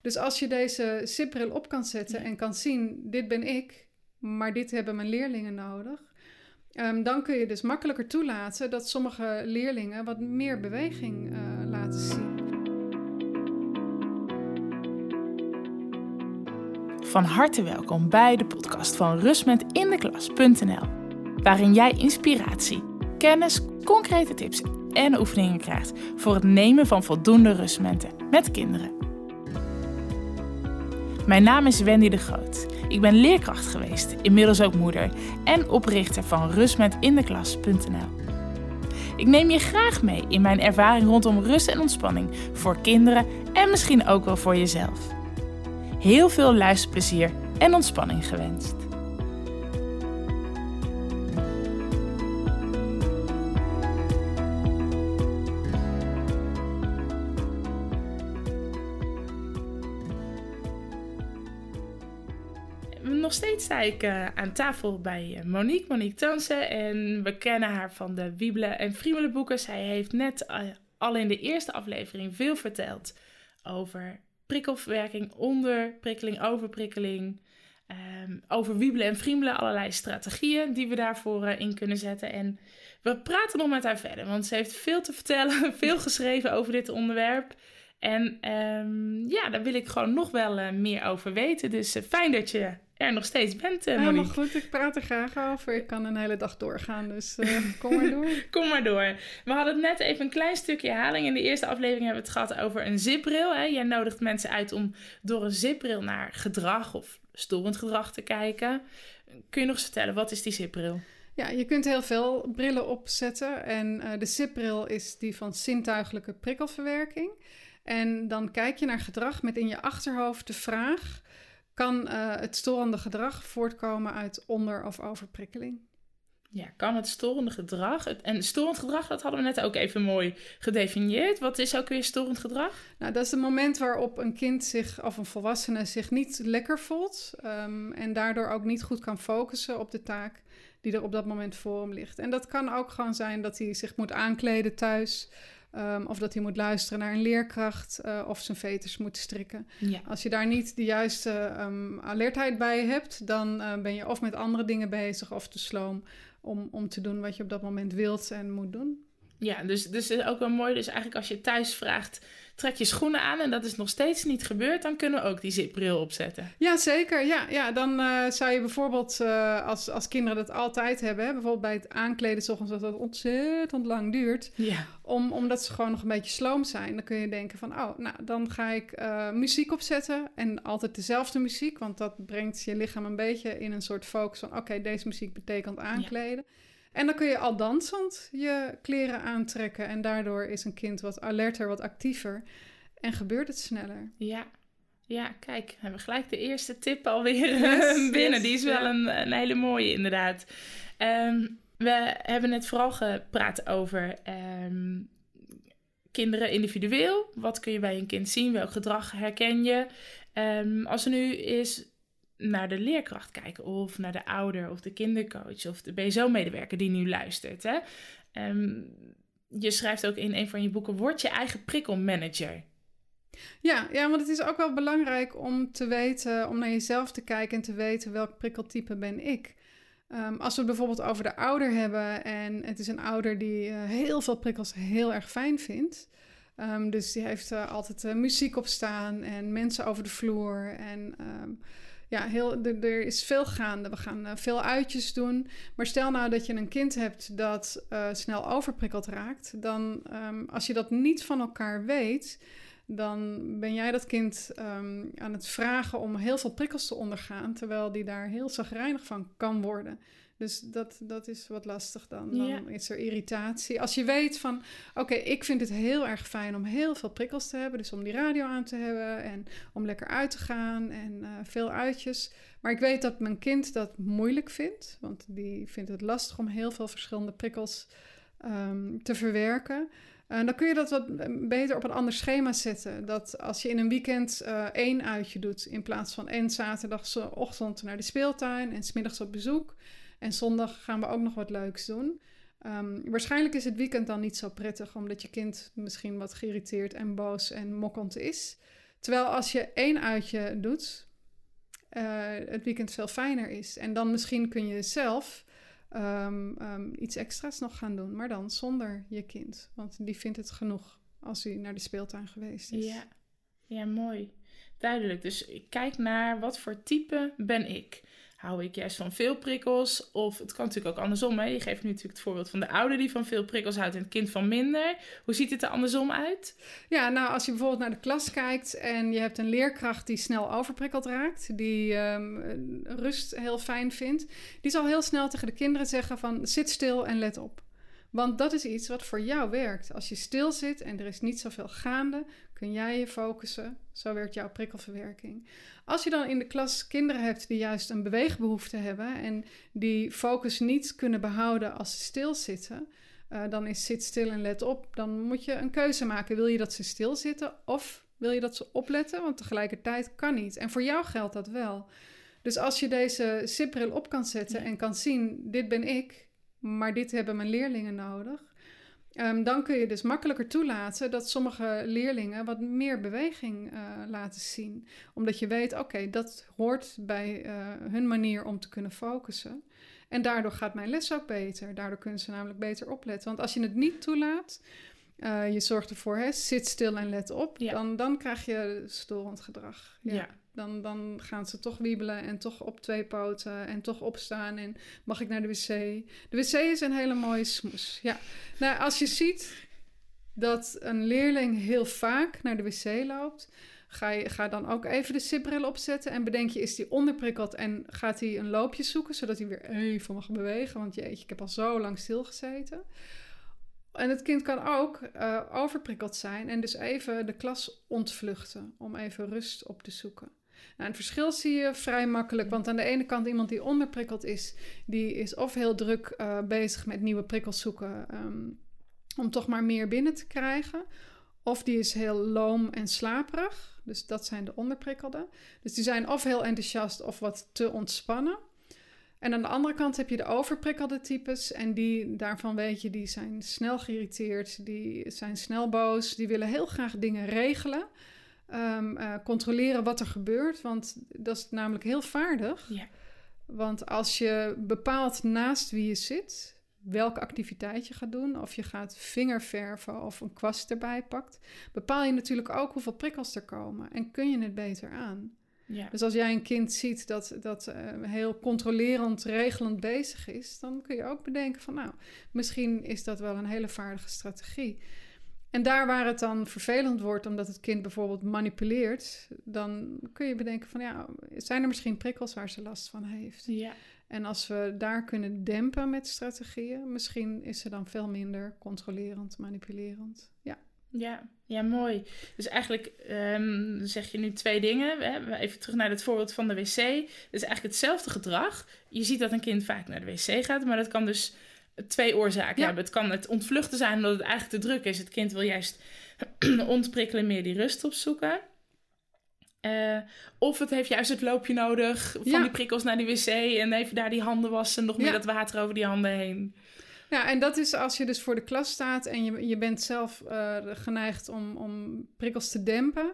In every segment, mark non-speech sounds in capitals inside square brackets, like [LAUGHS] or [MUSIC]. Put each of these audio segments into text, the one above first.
Dus als je deze SIP-bril op kan zetten en kan zien, dit ben ik, maar dit hebben mijn leerlingen nodig. Ehm, dan kun je dus makkelijker toelaten dat sommige leerlingen wat meer beweging uh, laten zien. Van harte welkom bij de podcast van rustmetindeklas.nl, waarin jij inspiratie, kennis, concrete tips en oefeningen krijgt voor het nemen van voldoende rustmomenten met kinderen. Mijn naam is Wendy de Groot. Ik ben leerkracht geweest, inmiddels ook moeder en oprichter van rustmetindeklas.nl. Ik neem je graag mee in mijn ervaring rondom rust en ontspanning voor kinderen en misschien ook wel voor jezelf. Heel veel luisterplezier en ontspanning gewenst. Nog steeds sta ik uh, aan tafel bij eh, Monique, Monique Toonsen. En we kennen haar van de Wiebelen en Friemelen boeken. Zij heeft net uh, al in de eerste aflevering veel verteld over prikkelverwerking, onderprikkeling, overprikkeling. Um, over wiebelen en friemelen, allerlei strategieën die we daarvoor in kunnen zetten. En we praten nog met haar verder, want ze heeft veel te vertellen, [LAUGHS] veel geschreven over dit onderwerp. En um, ja, daar wil ik gewoon nog wel meer over weten. Dus fijn dat je er nog steeds bent, uh, Helemaal goed, ik praat er graag over. Ik kan een hele dag doorgaan, dus uh, kom maar door. [LAUGHS] kom maar door. We hadden net even een klein stukje herhaling. In de eerste aflevering hebben we het gehad over een zipbril. Hè? Jij nodigt mensen uit om door een zipbril naar gedrag of storend gedrag te kijken. Kun je nog eens vertellen, wat is die zipbril? Ja, je kunt heel veel brillen opzetten. En uh, de zipbril is die van zintuigelijke prikkelverwerking. En dan kijk je naar gedrag met in je achterhoofd de vraag kan uh, het storende gedrag voortkomen uit onder- of overprikkeling? Ja, kan het storende gedrag. En storend gedrag, dat hadden we net ook even mooi gedefinieerd. Wat is ook weer storend gedrag? Nou, dat is het moment waarop een kind zich of een volwassene zich niet lekker voelt. Um, en daardoor ook niet goed kan focussen op de taak die er op dat moment voor hem ligt. En dat kan ook gewoon zijn dat hij zich moet aankleden thuis. Um, of dat hij moet luisteren naar een leerkracht uh, of zijn veters moet strikken. Ja. Als je daar niet de juiste um, alertheid bij hebt, dan uh, ben je of met andere dingen bezig of te sloom om, om te doen wat je op dat moment wilt en moet doen. Ja, dus, dus is ook wel mooi. Dus eigenlijk als je thuis vraagt, trek je schoenen aan en dat is nog steeds niet gebeurd, dan kunnen we ook die zipbril opzetten. Ja, zeker. Ja, ja dan uh, zou je bijvoorbeeld, uh, als, als kinderen dat altijd hebben, hè, bijvoorbeeld bij het aankleden, zoals dat dat ontzettend lang duurt, ja. om, omdat ze gewoon nog een beetje sloom zijn, dan kun je denken van, oh, nou, dan ga ik uh, muziek opzetten en altijd dezelfde muziek, want dat brengt je lichaam een beetje in een soort focus van, oké, okay, deze muziek betekent aankleden. Ja. En dan kun je al dansend je kleren aantrekken. En daardoor is een kind wat alerter, wat actiever. En gebeurt het sneller. Ja, ja kijk, hebben we gelijk de eerste tip alweer yes, [LAUGHS] binnen. Yes, Die is wel een, een, hele mooie, inderdaad. Um, we hebben net vooral gepraat over um, kinderen individueel. Wat kun je bij een kind zien? Welk gedrag herken je? Um, als er nu is naar de leerkracht kijken of naar de ouder of de kindercoach of de BSO-medewerker die nu luistert. Hè? Um, je schrijft ook in een van je boeken, word je eigen prikkelmanager. Ja, ja, want het is ook wel belangrijk om te weten, om naar jezelf te kijken en te weten welk prikkeltype ben ik. Um, als we het bijvoorbeeld over de ouder hebben en het is een ouder die uh, heel veel prikkels heel erg fijn vindt. Um, dus die heeft uh, altijd uh, muziek op staan en mensen over de vloer en ja, heel, er, er, is veel gaande. We gaan uh, veel uitjes doen. Maar stel nou dat je een kind hebt dat uh, snel overprikkeld raakt. Dan, um, als je dat niet van elkaar weet, dan ben jij dat kind um, aan het vragen om heel veel prikkels te ondergaan. Terwijl die daar heel zagrijnig van kan worden. Dus dat, dat is wat lastig dan. Dan ja. is er irritatie. Als je weet van, oké, okay, ik vind het heel erg fijn om heel veel prikkels te hebben. Dus om die radio aan te hebben en om lekker uit te gaan en uh, veel uitjes. Maar ik weet dat mijn kind dat moeilijk vindt. Want die vindt het lastig om heel veel verschillende prikkels um, te verwerken. Uh, dan kun je dat wat beter op een ander schema zetten. Dat als je in een weekend uh, één uitje doet, in plaats van één zaterdagochtend naar de speeltuin en smiddags op bezoek. En zondag gaan we ook nog wat leuks doen. Um, waarschijnlijk is het weekend dan niet zo prettig, omdat je kind misschien wat geïrriteerd en boos en mokkend is. Terwijl als je één uitje doet, uh, het weekend veel fijner is. En dan misschien kun je zelf um, um, iets extra's nog gaan doen, maar dan zonder je kind. Want die vindt het genoeg als hij naar de speeltuin geweest is. Ja, ja mooi. Duidelijk. Dus kijk naar wat voor type ben ik hou ik juist van veel prikkels? Of het kan natuurlijk ook andersom. Hè? Je geeft nu natuurlijk het voorbeeld van de ouder die van veel prikkels houdt en het kind van minder. Hoe ziet het er andersom uit? Ja, nou als je bijvoorbeeld naar de klas kijkt en je hebt een leerkracht die snel overprikkeld raakt, die um, rust heel fijn vindt, die zal heel snel tegen de kinderen zeggen van zit stil en let op. Want dat is iets wat voor jou werkt. Als je stil zit en er is niet zoveel gaande, kun jij je focussen. Zo werkt jouw prikkelverwerking. Als je dan in de klas kinderen hebt die juist een beweegbehoefte hebben en die focus niet kunnen behouden als ze stilzitten, uh, dan is zit stil en let op. Dan moet je een keuze maken. Wil je dat ze stilzitten of wil je dat ze opletten? Want tegelijkertijd kan niet. En voor jou geldt dat wel. Dus als je deze zipbril op kan zetten en kan zien: dit ben ik, maar dit hebben mijn leerlingen nodig. Um, dan kun je dus makkelijker toelaten dat sommige leerlingen wat meer beweging uh, laten zien. Omdat je weet, oké, dat hoort bij uh, hun manier om te kunnen focussen. En daardoor gaat mijn les ook beter. Daardoor kunnen ze namelijk beter opletten. Want als je het niet toelaat, uh, je zorgt ervoor, hè, zit stil en let op, ja. dan, dan krijg je storend gedrag. ja. ja dan, dan gaan ze toch wiebelen en toch op twee poten en toch opstaan en mag ik naar de wc. De wc is een hele mooie smoes. Ja. Nou, als je ziet dat een leerling heel vaak naar de wc loopt, ga, je, ga dan ook even de sipbril opzetten en bedenk je, is die onderprikkeld en gaat hij een loopje zoeken, zodat hij weer even mag bewegen, want jeetje, ik heb al zo lang stilgezeten. En het kind kan ook uh, overprikkeld zijn en dus even de klas ontvluchten om even rust op te zoeken. Nou, verschil zie je vrij makkelijk, want aan de ene kant iemand die onderprikkeld is, die is of heel druk uh, bezig met nieuwe prikkels zoeken um, om toch maar meer binnen te krijgen, of die is heel loom en slaperig. Dus dat zijn de onderprikkelden. Dus die zijn of heel enthousiast of wat te ontspannen. En aan de andere kant heb je de overprikkelde types. En die, daarvan weet je, die zijn snel geïrriteerd. Die zijn snel boos. Die willen heel graag dingen regelen. Um, uh, controleren wat er gebeurt. Want dat is namelijk heel vaardig. Ja. Want als je bepaalt naast wie je zit, welke activiteit je gaat doen, of je gaat vingerverven of een kwast erbij pakt, bepaal je natuurlijk ook hoeveel prikkels er komen en kun je het beter aan. Ja. Dus als jij een kind ziet dat, dat uh, heel controlerend, regelend bezig is, dan kun je ook bedenken van nou, misschien is dat wel een hele vaardige strategie. En daar waar het dan vervelend wordt omdat het kind bijvoorbeeld manipuleert, dan kun je bedenken van ja, zijn er misschien prikkels waar ze last van heeft? Ja. En als we daar kunnen dempen met strategieën, misschien is ze dan veel minder controlerend, manipulerend. Ja. Ja, ja, mooi. Dus eigenlijk um, zeg je nu twee dingen. Hè? Even terug naar het voorbeeld van de wc. Het is eigenlijk hetzelfde gedrag. Je ziet dat een kind vaak naar de wc gaat, maar dat kan dus twee oorzaken hebben. Het kan het ontvluchten zijn omdat het eigenlijk te druk is. Het kind wil juist [CLEARS THROAT] ontprikkelen, meer die rust opzoeken. Uh, of het heeft juist het loopje nodig van die prikkels naar die wc en even daar die handen wassen, nog meer dat water over die handen heen. Ja, en dat is als je dus voor de klas staat en je, je bent zelf uh, geneigd om, om prikkels te dempen.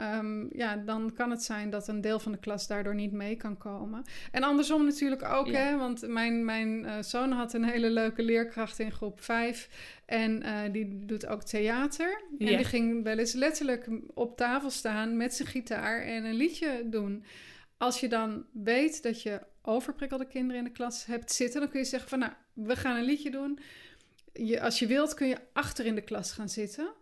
Um, ja, dan kan het zijn dat een deel van de klas daardoor niet mee kan komen. En andersom natuurlijk ook, hè, want mijn, mijn uh, zoon had een hele leuke leerkracht in groep 5. En uh, die doet ook theater. En die ging wel eens letterlijk op tafel staan met zijn gitaar en een liedje doen. Als je dan weet dat je overprikkelde kinderen in de klas hebt zitten, dan kun je zeggen van nou, we gaan een liedje doen. Je, als je wilt kun je achter in de klas gaan zitten.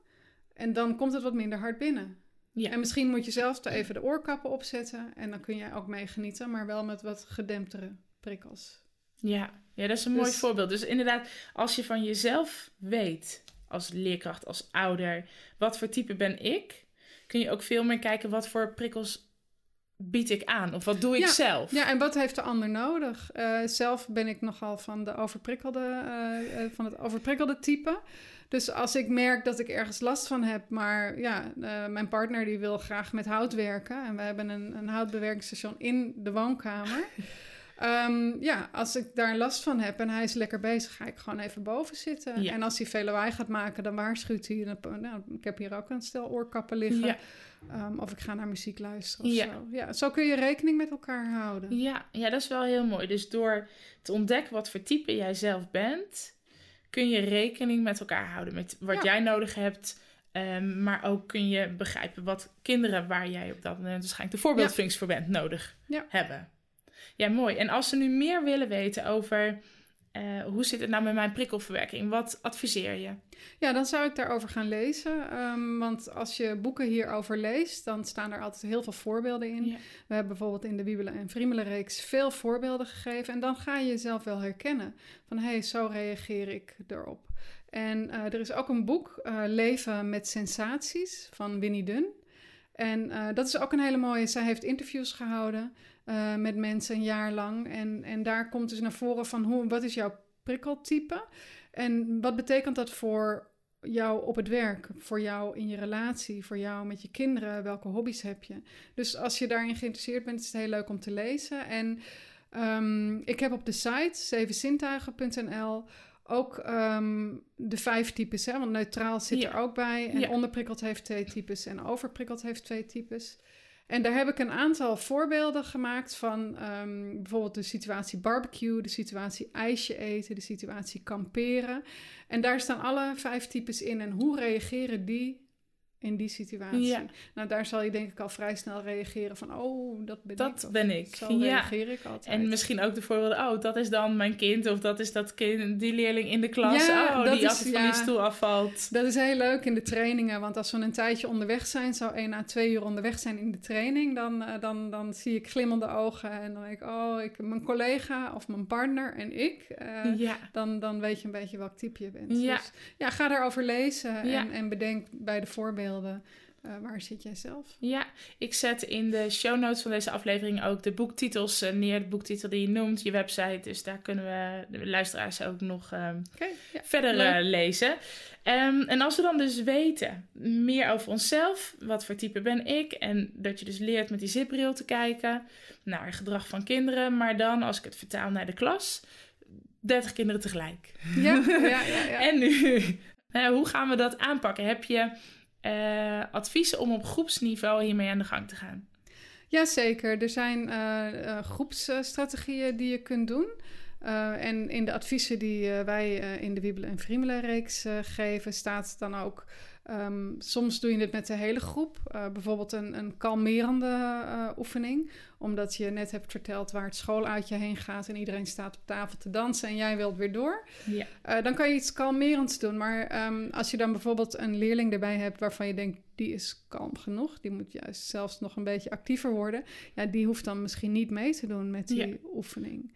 En dan komt het wat minder hard binnen. Ja. En misschien moet je zelf er even de oorkappen opzetten en dan kun jij ook mee genieten, maar wel met wat gedemptere prikkels. Ja, ja dat is een mooi dus- voorbeeld. Dus inderdaad, als je van jezelf weet, als leerkracht, als ouder, wat voor type ben ik, kun je ook veel meer kijken wat voor prikkels bied ik aan? Of wat doe ik zelf? Ja, en wat heeft de ander nodig? Uh, zelf ben ik nogal van, de overprikkelde, uh, uh, van het overprikkelde type. Dus als ik merk dat ik ergens last van heb, maar ja, uh, mijn partner die wil graag met hout werken. En we hebben een, een houtbewerkingsstation in de woonkamer. [LAUGHS] Ehm, ja, als ik daar last van heb en hij is lekker bezig, ga ik gewoon even boven zitten. Ja. En als hij veel lawaai gaat maken, dan waarschuwt hij. En Nou, ik heb hier ook een stel oorkappen liggen. Ja. Ehm, of ik ga naar muziek luisteren of Ja. zo. Ja, zo kun je rekening met elkaar houden. Ja, ja, dat is wel heel mooi. Dus door te ontdekken wat voor type jij zelf bent, kun je rekening met elkaar houden. Met wat Ja. jij nodig hebt. ehm, maar ook kun je begrijpen wat kinderen waar jij op dat moment waarschijnlijk de voorbeeldfunctie voor bent nodig Ja. hebben. Ja, mooi. En als ze nu meer willen weten over eh, hoe zit het nou met mijn prikkelverwerking, wat adviseer je? Ja, dan zou ik daarover gaan lezen. Ehm, want als je boeken hierover leest, dan staan er altijd heel veel voorbeelden in. Ja. We hebben bijvoorbeeld in de Wiebelen en Vriemelenreeks veel voorbeelden gegeven. En dan ga je jezelf wel herkennen. Van, hé, hey, zo reageer ik erop. En eh, er is ook een boek, eh, Leven met Sensaties, van Winnie Dunn. En dat is ook een hele mooie. Zij heeft interviews gehouden eh, met mensen een jaar lang. En, en daar komt dus naar voren van hoe, wat is jouw prikkeltype? En wat betekent dat voor jou op het werk, voor jou in je relatie, voor jou met je kinderen? Welke hobby's heb je? Dus als je daarin geïnteresseerd bent, is het heel leuk om te lezen. En ehm, ik heb op de site zevenzintuigen.nl ook ehm, de vijf types, hè? want neutraal zit Ja. er ook bij. En Ja. onderprikkeld heeft twee types en overprikkeld heeft twee types. En daar heb ik een aantal voorbeelden gemaakt van ehm, bijvoorbeeld de situatie barbecue, de situatie ijsje eten, de situatie kamperen. En daar staan alle vijf types in en hoe reageren die in die situatie. Ja. Nou, daar zal je denk ik al vrij snel reageren van, oh, dat ben ik. Dat ben ik. Zo Ja. reageer ik altijd. En misschien ook de voorbeelden, oh, dat is dan mijn kind of dat is dat kind, die leerling in de klas, Ja, oh, die is- van die stoel afvalt. Dat is heel leuk in de trainingen, want als we een tijdje onderweg zijn, zo één à twee uur onderweg zijn in de training, dan, eh, dan, dan zie ik glimmende ogen en dan denk ik, oh, ik, mijn collega of mijn partner en ik, ja. dan, dan weet je een beetje welk type je bent. Ja. Dus ja, ga daarover lezen en, en bedenk bij de voorbeelden, eh, waar zit jij zelf? Ja, ik zet in de show notes van deze aflevering ook de boektitels eh, neer. De boektitel die je noemt, je website. Dus daar kunnen we de luisteraars ook nog ja. verder eh, lezen. Ehm, en als we dan dus weten meer over onszelf, wat voor type ben ik, en dat je dus leert met die zipbril te kijken naar gedrag van kinderen, maar dan als ik het vertaal naar de klas, 30 kinderen tegelijk. Ja, [LAUGHS] ja, ja. ja. En nu, [LAUGHS] eh, hoe gaan we dat aanpakken? Heb je eh, adviezen om op groepsniveau hiermee aan de gang te gaan? Jazeker, er zijn eh, eh, groepsstrategieën die je kunt doen. En in de adviezen die wij in de Wiebelen en Vriemelen reeks geven, staat dan ook... ehm, soms doe je het met de hele groep. Eh, bijvoorbeeld een, een kalmerende eh, oefening. Omdat je net hebt verteld waar het schooluitje heen gaat... en iedereen staat op tafel te dansen en jij wilt weer door. Ja. Eh, dan kan je iets kalmerends doen. Maar ehm, als je dan bijvoorbeeld een leerling erbij hebt waarvan je denkt, die is kalm genoeg, die moet juist zelfs nog een beetje actiever worden, ja, die hoeft dan misschien niet mee te doen met die Ja. oefening.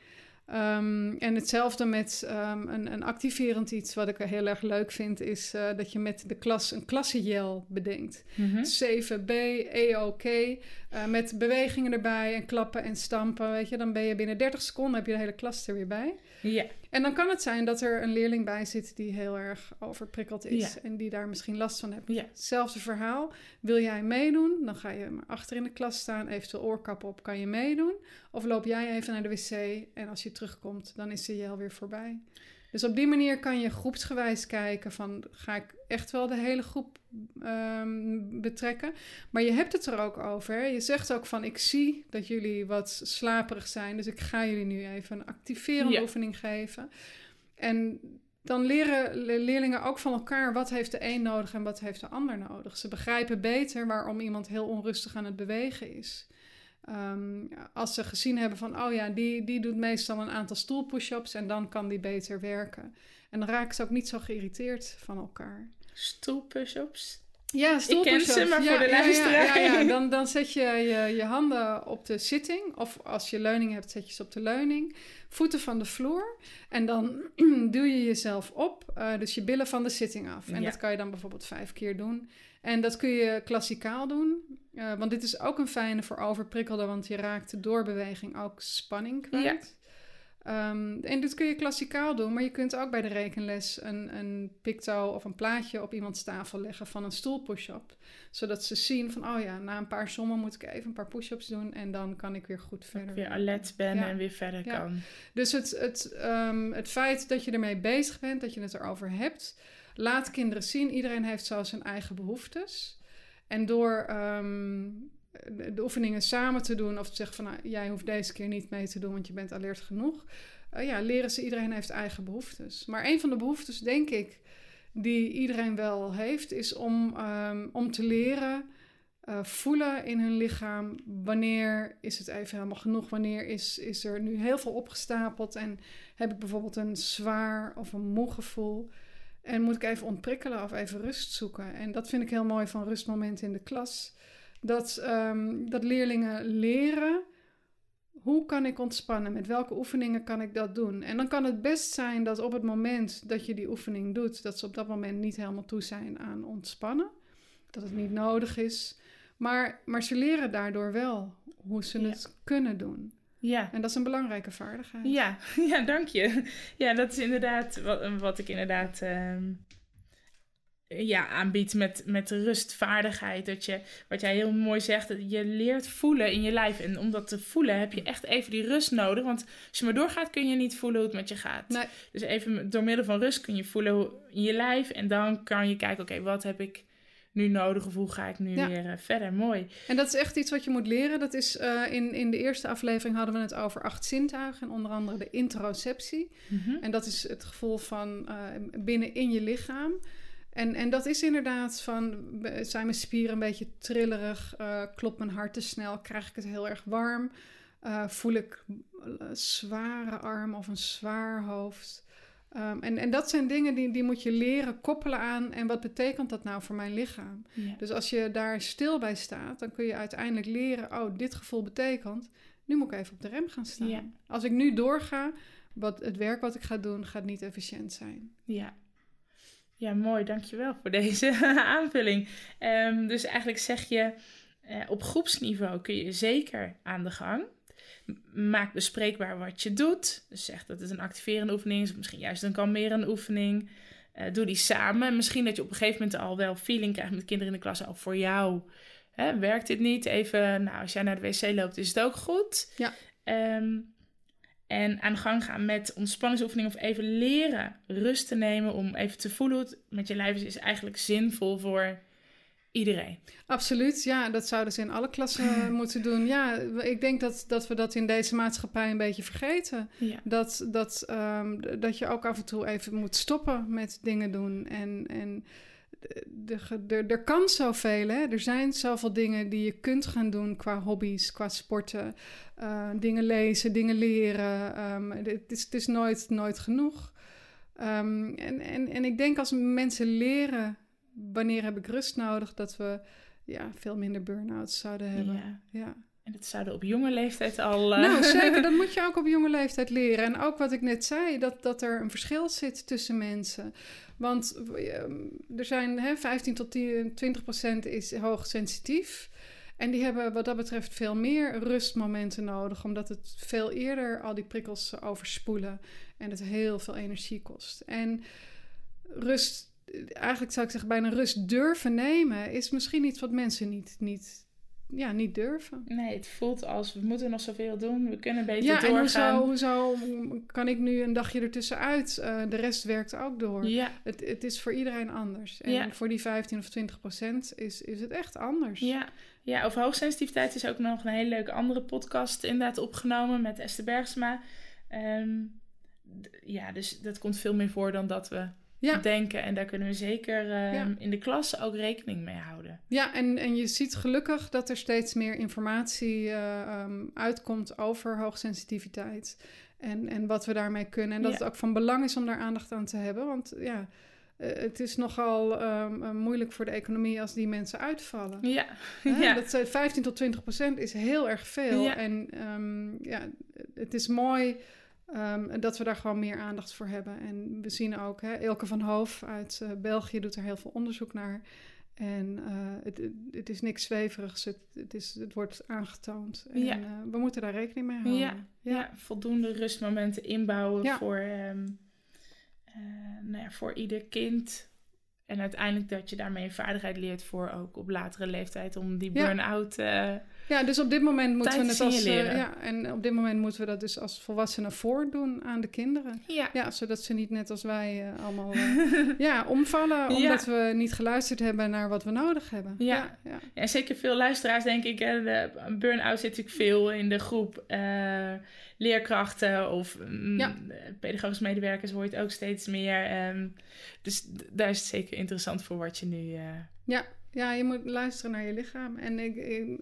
Ehm, en hetzelfde met ehm, een, een activerend iets, wat ik heel erg leuk vind, is eh, dat je met de klas een klassenjel bedenkt. Mhm. 7B, EOK, eh, met bewegingen erbij en klappen en stampen, weet je. Dan ben je binnen 30 seconden, heb je de hele klas er weer bij. Ja. En dan kan het zijn dat er een leerling bij zit die heel erg overprikkeld is Ja. en die daar misschien last van heeft. Ja. Hetzelfde verhaal. Wil jij meedoen? Dan ga je maar achter in de klas staan, eventueel oorkap op, kan je meedoen. Of loop jij even naar de wc en als je terugkomt, dan is de jel weer voorbij. Dus op die manier kan je groepsgewijs kijken van ga ik echt wel de hele groep ehm, betrekken. Maar je hebt het er ook over. Je zegt ook van ik zie dat jullie wat slaperig zijn, dus ik ga jullie nu even een activerende Ja. oefening geven. En dan leren le- leerlingen ook van elkaar wat heeft de een nodig en wat heeft de ander nodig. Ze begrijpen beter waarom iemand heel onrustig aan het bewegen is. Ehm, als ze gezien hebben van, oh ja, die, die doet meestal een aantal stoelpush-ups en dan kan die beter werken. En dan raken ze ook niet zo geïrriteerd van elkaar. Stoelpush-ups. Ja, stoelpush-ups. ze, maar ja, voor de luisteraar. Ja, ja, [LAUGHS] Dan, dan zet je, je je handen op de zitting. Of als je leuning hebt, zet je ze op de leuning. Voeten van de vloer. En dan [CLEARS THROAT] duw je jezelf op. eh, dus je billen van de zitting af. En dat kan je dan bijvoorbeeld vijf keer doen. En dat kun je klassikaal doen. eh, want dit is ook een fijne voor overprikkelden. Want je raakt door beweging ook spanning kwijt. Ehm, en dit kun je klassikaal doen, maar je kunt ook bij de rekenles een, een picto of een plaatje op iemands tafel leggen van een stoel push-up. Zodat ze zien van, oh ja, na een paar sommen moet ik even een paar push-ups doen en dan kan ik weer goed verder. Weer alert ben en weer verder kan. Dus het, het, um, het feit dat je ermee bezig bent, dat je het erover hebt, laat kinderen zien, iedereen heeft zo zijn eigen behoeftes. En door um, de oefeningen samen te doen of te zeggen van nou, jij hoeft deze keer niet mee te doen, want je bent alert genoeg. Uh, ja, leren ze, iedereen heeft eigen behoeftes. Maar een van de behoeftes, denk ik, die iedereen wel heeft, is om, um, om te leren uh, voelen in hun lichaam. Wanneer is het even helemaal genoeg? Wanneer is, is er nu heel veel opgestapeld en heb ik bijvoorbeeld een zwaar of een moe gevoel? En moet ik even ontprikkelen of even rust zoeken? En dat vind ik heel mooi van rustmomenten in de klas dat, um, dat leerlingen leren hoe kan ik ontspannen? Met welke oefeningen kan ik dat doen? En dan kan het best zijn dat op het moment dat je die oefening doet, dat ze op dat moment niet helemaal toe zijn aan ontspannen. Dat het niet nodig is. Maar, maar ze leren daardoor wel hoe ze het kunnen doen. Ja. En dat is een belangrijke vaardigheid. Ja, [LAUGHS] ja dank je. Ja, dat is inderdaad wat, wat ik inderdaad ehm, ja, aanbiedt met, met rustvaardigheid. Dat je, wat jij heel mooi zegt, dat je leert voelen in je lijf. En om dat te voelen heb je echt even die rust nodig. Want als je maar doorgaat, kun je niet voelen hoe het met je gaat. Nee. Dus even door middel van rust kun je voelen hoe, in je lijf. En dan kan je kijken, oké, wat heb ik nu nodig of hoe ga ik nu weer uh, verder? Mooi. En dat is echt iets wat je moet leren. Dat is uh, in, in de eerste aflevering hadden we het over acht zintuigen. En onder andere de interoceptie. Mm En dat is het gevoel van uh, binnen in je lichaam. En, en dat is inderdaad van, zijn mijn spieren een beetje trillerig, uh, klopt mijn hart te snel, krijg ik het heel erg warm, uh, voel ik een zware arm of een zwaar hoofd. Um, en, en dat zijn dingen die, die moet je leren koppelen aan en wat betekent dat nou voor mijn lichaam? Ja. Dus als je daar stil bij staat, dan kun je uiteindelijk leren, oh, dit gevoel betekent, nu moet ik even op de rem gaan staan. Ja. Als ik nu doorga, wat, het werk wat ik ga doen, gaat niet efficiënt zijn. Ja, ja, mooi. Dankjewel voor deze [LAUGHS] aanvulling. Um, dus eigenlijk zeg je, uh, op groepsniveau kun je zeker aan de gang. Maak bespreekbaar wat je doet. Dus zeg dat het een activerende oefening is, of misschien juist een kalmerende oefening. Uh, doe die samen. Misschien dat je op een gegeven moment al wel feeling krijgt met kinderen in de klas. Al voor jou hè, werkt dit niet. Even, nou, als jij naar de wc loopt, is het ook goed. Ja. Um, en aan de gang gaan met ontspanningsoefeningen of even leren rust te nemen om even te voelen hoe het met je lijf is, is eigenlijk zinvol voor iedereen. Absoluut, ja, dat zouden ze in alle klassen [LAUGHS] moeten doen. Ja, ik denk dat, dat we dat in deze maatschappij een beetje vergeten. Dat, dat, um, dat je ook af en toe even moet stoppen met dingen doen en... en er kan zoveel. Hè? Er zijn zoveel dingen die je kunt gaan doen qua hobby's, qua sporten. Uh, dingen lezen, dingen leren. Um, het, is, het is nooit, nooit genoeg. Um, en, en, en ik denk als mensen leren wanneer heb ik rust nodig, dat we ja, veel minder burn-outs zouden hebben. Ja. ja. En dat zouden op jonge leeftijd al. Uh... Nou, zeker. [LAUGHS] Dat moet je ook op jonge leeftijd leren. En ook wat ik net zei, dat, dat er een verschil zit tussen mensen. Want ehm, er zijn hè, 15 tot 10, 20 procent is hoogsensitief. En die hebben wat dat betreft veel meer rustmomenten nodig, omdat het veel eerder al die prikkels overspoelen en het heel veel energie kost. En rust, eigenlijk zou ik zeggen, bijna rust durven nemen, is misschien iets wat mensen niet, niet ja, niet durven. Nee, het voelt als we moeten nog zoveel doen, we kunnen beter ja, doorgaan. Ja, en hoezo, kan ik nu een dagje ertussenuit? Uh, de rest werkt ook door. Ja. Het, het is voor iedereen anders. En ja. voor die 15 of 20 procent is, is het echt anders. Ja. ja, over hoogsensitiviteit is ook nog een hele leuke andere podcast inderdaad opgenomen met Esther Bergsma. Um, ja, dus dat komt veel meer voor dan dat we ja. denken. En daar kunnen we zeker ehm, in de klas ook rekening mee houden. Ja, en, en je ziet gelukkig dat er steeds meer informatie uh, um, uitkomt over hoogsensitiviteit. En, en wat we daarmee kunnen. En dat het ook van belang is om daar aandacht aan te hebben. Want ja, uh, het is nogal um, moeilijk voor de economie als die mensen uitvallen. Ja. [LAUGHS] ja. Dat 15 tot 20 procent is heel erg veel. Ja. En ja, het is mooi Um, dat we daar gewoon meer aandacht voor hebben. En we zien ook, hè, Elke van Hoof uit uh, België doet er heel veel onderzoek naar. En uh, het, het, is niks zweverigs, het, het, is, het wordt aangetoond. En Ja. uh, we moeten daar rekening mee houden. Ja, ja. voldoende rustmomenten inbouwen voor, ehm, eh, nou ja, voor ieder kind. En uiteindelijk dat je daarmee een vaardigheid leert voor ook op latere leeftijd om die Ja. burn-out. eh, Ja, dus op dit moment moeten we het als... eh, ja, en op dit moment moeten we dat dus als volwassenen voordoen aan de kinderen. ja. Ja, zodat ze niet net als wij eh, allemaal [LAUGHS] ja, omvallen. Omdat we niet geluisterd hebben naar wat we nodig hebben. Ja. ja, ja. En zeker veel luisteraars, denk ik. hè, De burn-out zit natuurlijk veel in de groep leerkrachten of Ja. pedagogische medewerkers hoort ook steeds meer. ehm, dus daar is het zeker interessant voor wat je nu. eh, Ja, je moet luisteren naar je lichaam. En ik, ik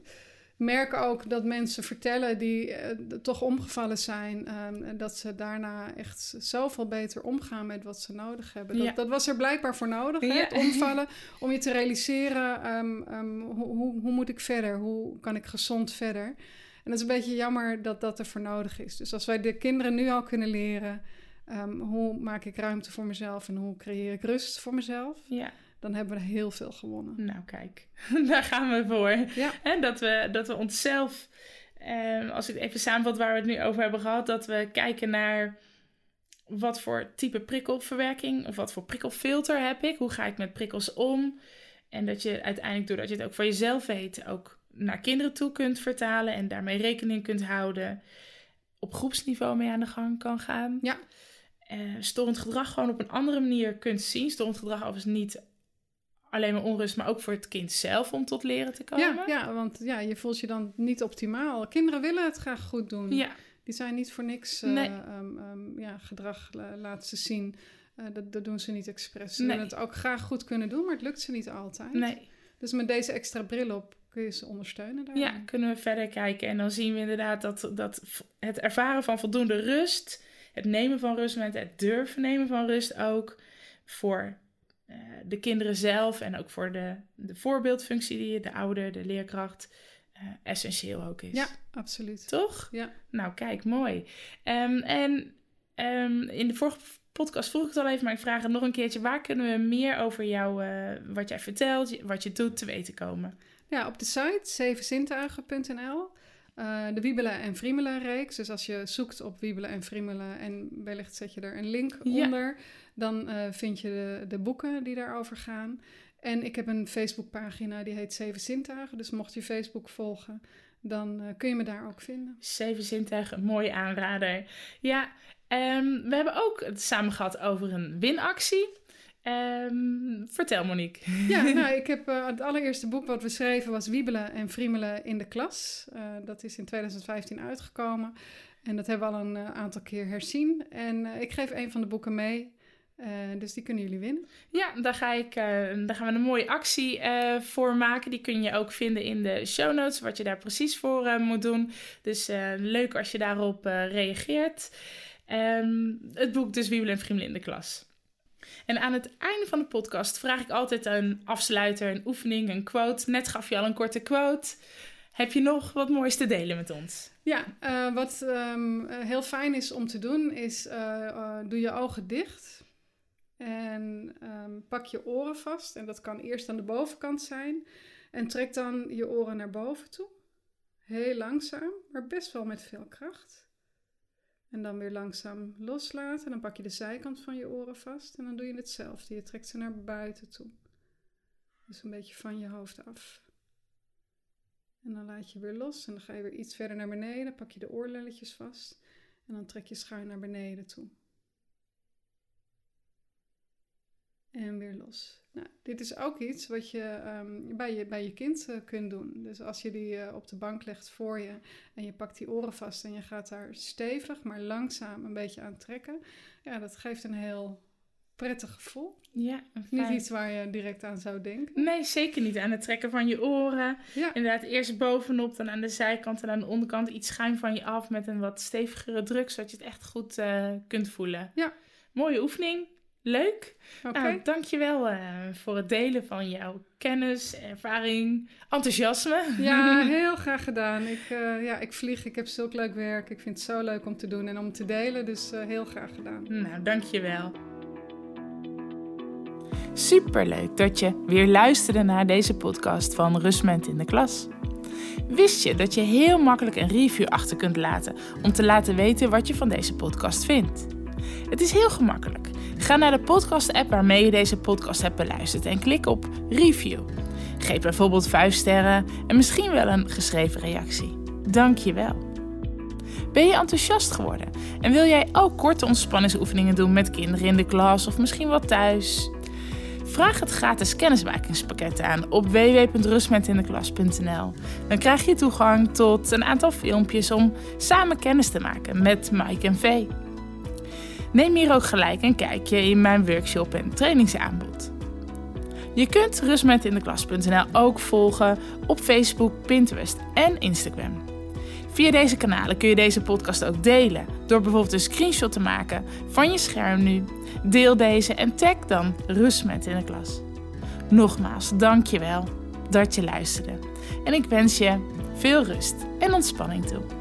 merk ook dat mensen vertellen die eh, toch omgevallen zijn, ehm, dat ze daarna echt zoveel beter omgaan met wat ze nodig hebben. Dat, Ja. dat was er blijkbaar voor nodig, hè, Ja. het omvallen, om je te realiseren ehm, ehm, hoe, hoe, hoe moet ik verder? Hoe kan ik gezond verder? En het is een beetje jammer dat dat er voor nodig is. Dus als wij de kinderen nu al kunnen leren, ehm, hoe maak ik ruimte voor mezelf en hoe creëer ik rust voor mezelf, ja, dan hebben we heel veel gewonnen. nou kijk, [LAUGHS] daar gaan we voor. Ja. Dat, we, dat we onszelf, eh, als ik even samenvat waar we het nu over hebben gehad, dat we kijken naar wat voor type prikkelverwerking of wat voor prikkelfilter heb ik, hoe ga ik met prikkels om. En dat je uiteindelijk, doordat je het ook voor jezelf weet, ook naar kinderen toe kunt vertalen en daarmee rekening kunt houden, op groepsniveau mee aan de gang kan gaan. Ja. Eh, storend gedrag gewoon op een andere manier kunt zien. Storend gedrag overigens niet alleen maar onrust, maar ook voor het kind zelf om tot leren te komen. Ja, ja, want ja, je voelt je dan niet optimaal. Kinderen willen het graag goed doen. Ja, Die zijn niet voor niks eh, Nee. ehm, ehm, ja, gedrag la- laten zien. Eh, dat, dat doen ze niet expres. Ze Nee. willen het ook graag goed kunnen doen, maar het lukt ze niet altijd. nee. Dus met deze extra bril op kun je ze ondersteunen daarin. Ja, kunnen we verder kijken. En dan zien we inderdaad dat, dat het ervaren van voldoende rust, het nemen van rustmomenten, het durven nemen van rust ook voor eh, de kinderen zelf en ook voor de, de voorbeeldfunctie die je, de ouder, de leerkracht, eh, essentieel ook is. Ja, absoluut. Toch? Ja. Nou, kijk, mooi. Ehm, en ehm, in de vorige podcast vroeg ik het al even, maar ik vraag het nog een keertje. Waar kunnen we meer over jou, eh, wat jij vertelt, wat je doet, te weten komen? Ja, op de site zevenzintuigen.nl. eh, de Wiebelen en Vriemelen reeks. Dus als je zoekt op Wiebelen en Vriemelen en wellicht zet je er een link Ja. onder, dan eh, vind je de, de boeken die daarover gaan. En ik heb een Facebookpagina die heet Zeven Zintuigen. Dus mocht je Facebook volgen, dan eh, kun je me daar ook vinden. Zeven zintuigen, een mooie aanrader. Ja, ehm, we hebben ook het samen gehad over een winactie. Ehm, vertel Monique. Ja, [LAUGHS] nou, ik heb eh, het allereerste boek wat we schreven was Wiebelen en Friemelen in de klas. Eh, dat is in 2015 uitgekomen. En dat hebben we al een eh, aantal keer herzien. En ik geef een van de boeken mee. Dus die kunnen jullie winnen. Ja, daar, ga ik, daar gaan we een mooie actie voor maken. Die kun je ook vinden in de show notes, wat je daar precies voor moet doen. Dus leuk als je daarop reageert. Ehm, het boek dus Wiebelen en Friemelen in de klas. En aan het einde van de podcast vraag ik altijd een afsluiter, een oefening, een quote. Net gaf je al een korte quote. Heb je nog wat moois te delen met ons? Ja, eh, wat ehm, eh, heel fijn is om te doen is eh, eh, doe je ogen dicht. En ehm, pak je oren vast. En dat kan eerst aan de bovenkant zijn. En trek dan je oren naar boven toe. Heel langzaam, maar best wel met veel kracht. En dan weer langzaam loslaten. Dan pak je de zijkant van je oren vast. En dan doe je hetzelfde. Je trekt ze naar buiten toe. Dus een beetje van je hoofd af. En dan laat je weer los. En dan ga je weer iets verder naar beneden. Pak je de oorlelletjes vast. En dan trek je schuin naar beneden toe. En weer los. Nou, dit is ook iets wat je ehm, bij, je bij je kind eh, kunt doen. Dus als je die eh, op de bank legt voor je en je pakt die oren vast en je gaat daar stevig, maar langzaam een beetje aan trekken. Ja, dat geeft een heel prettig gevoel. Ja, Niet iets waar je direct aan zou denken. Nee, zeker niet. Aan het trekken van je oren. Ja, Inderdaad, eerst bovenop, dan aan de zijkant en aan de onderkant iets schuin van je af met een wat stevigere druk, zodat je het echt goed eh, kunt voelen. Ja. Mooie oefening. Leuk. oké. Nou, dankjewel eh voor het delen van jouw kennis, ervaring, enthousiasme. Ja, [LAUGHS] heel graag gedaan. Ik, eh, ja, ik vlieg, ik heb zulk leuk werk. Ik vind het zo leuk om te doen en om te delen. Dus eh, heel graag gedaan. Nou, dankjewel. Superleuk dat je weer luisterde naar deze podcast van Rustment in de Klas. Wist je dat je heel makkelijk een review achter kunt laten om te laten weten wat je van deze podcast vindt? Het is heel gemakkelijk. Ga naar de podcast-app waarmee je deze podcast hebt beluisterd en klik op review. Geef bijvoorbeeld 5 sterren en misschien wel een geschreven reactie. Dank je wel. Ben je enthousiast geworden en wil jij ook korte ontspanningsoefeningen doen met kinderen in de klas of misschien wat thuis? Vraag het gratis kennismakingspakket aan op www.rustmetindeklas.nl. Dan krijg je toegang tot een aantal filmpjes om samen kennis te maken met Mike en Vee. Neem hier ook gelijk een kijkje in mijn workshop en trainingsaanbod. Je kunt rustmetindeklas.nl ook volgen op Facebook, Pinterest en Instagram. Via deze kanalen kun je deze podcast ook delen door bijvoorbeeld een screenshot te maken van je scherm nu. Deel deze en tag dan Rustmet in de klas. Nogmaals, dankjewel dat je luisterde. En ik wens je veel rust en ontspanning toe.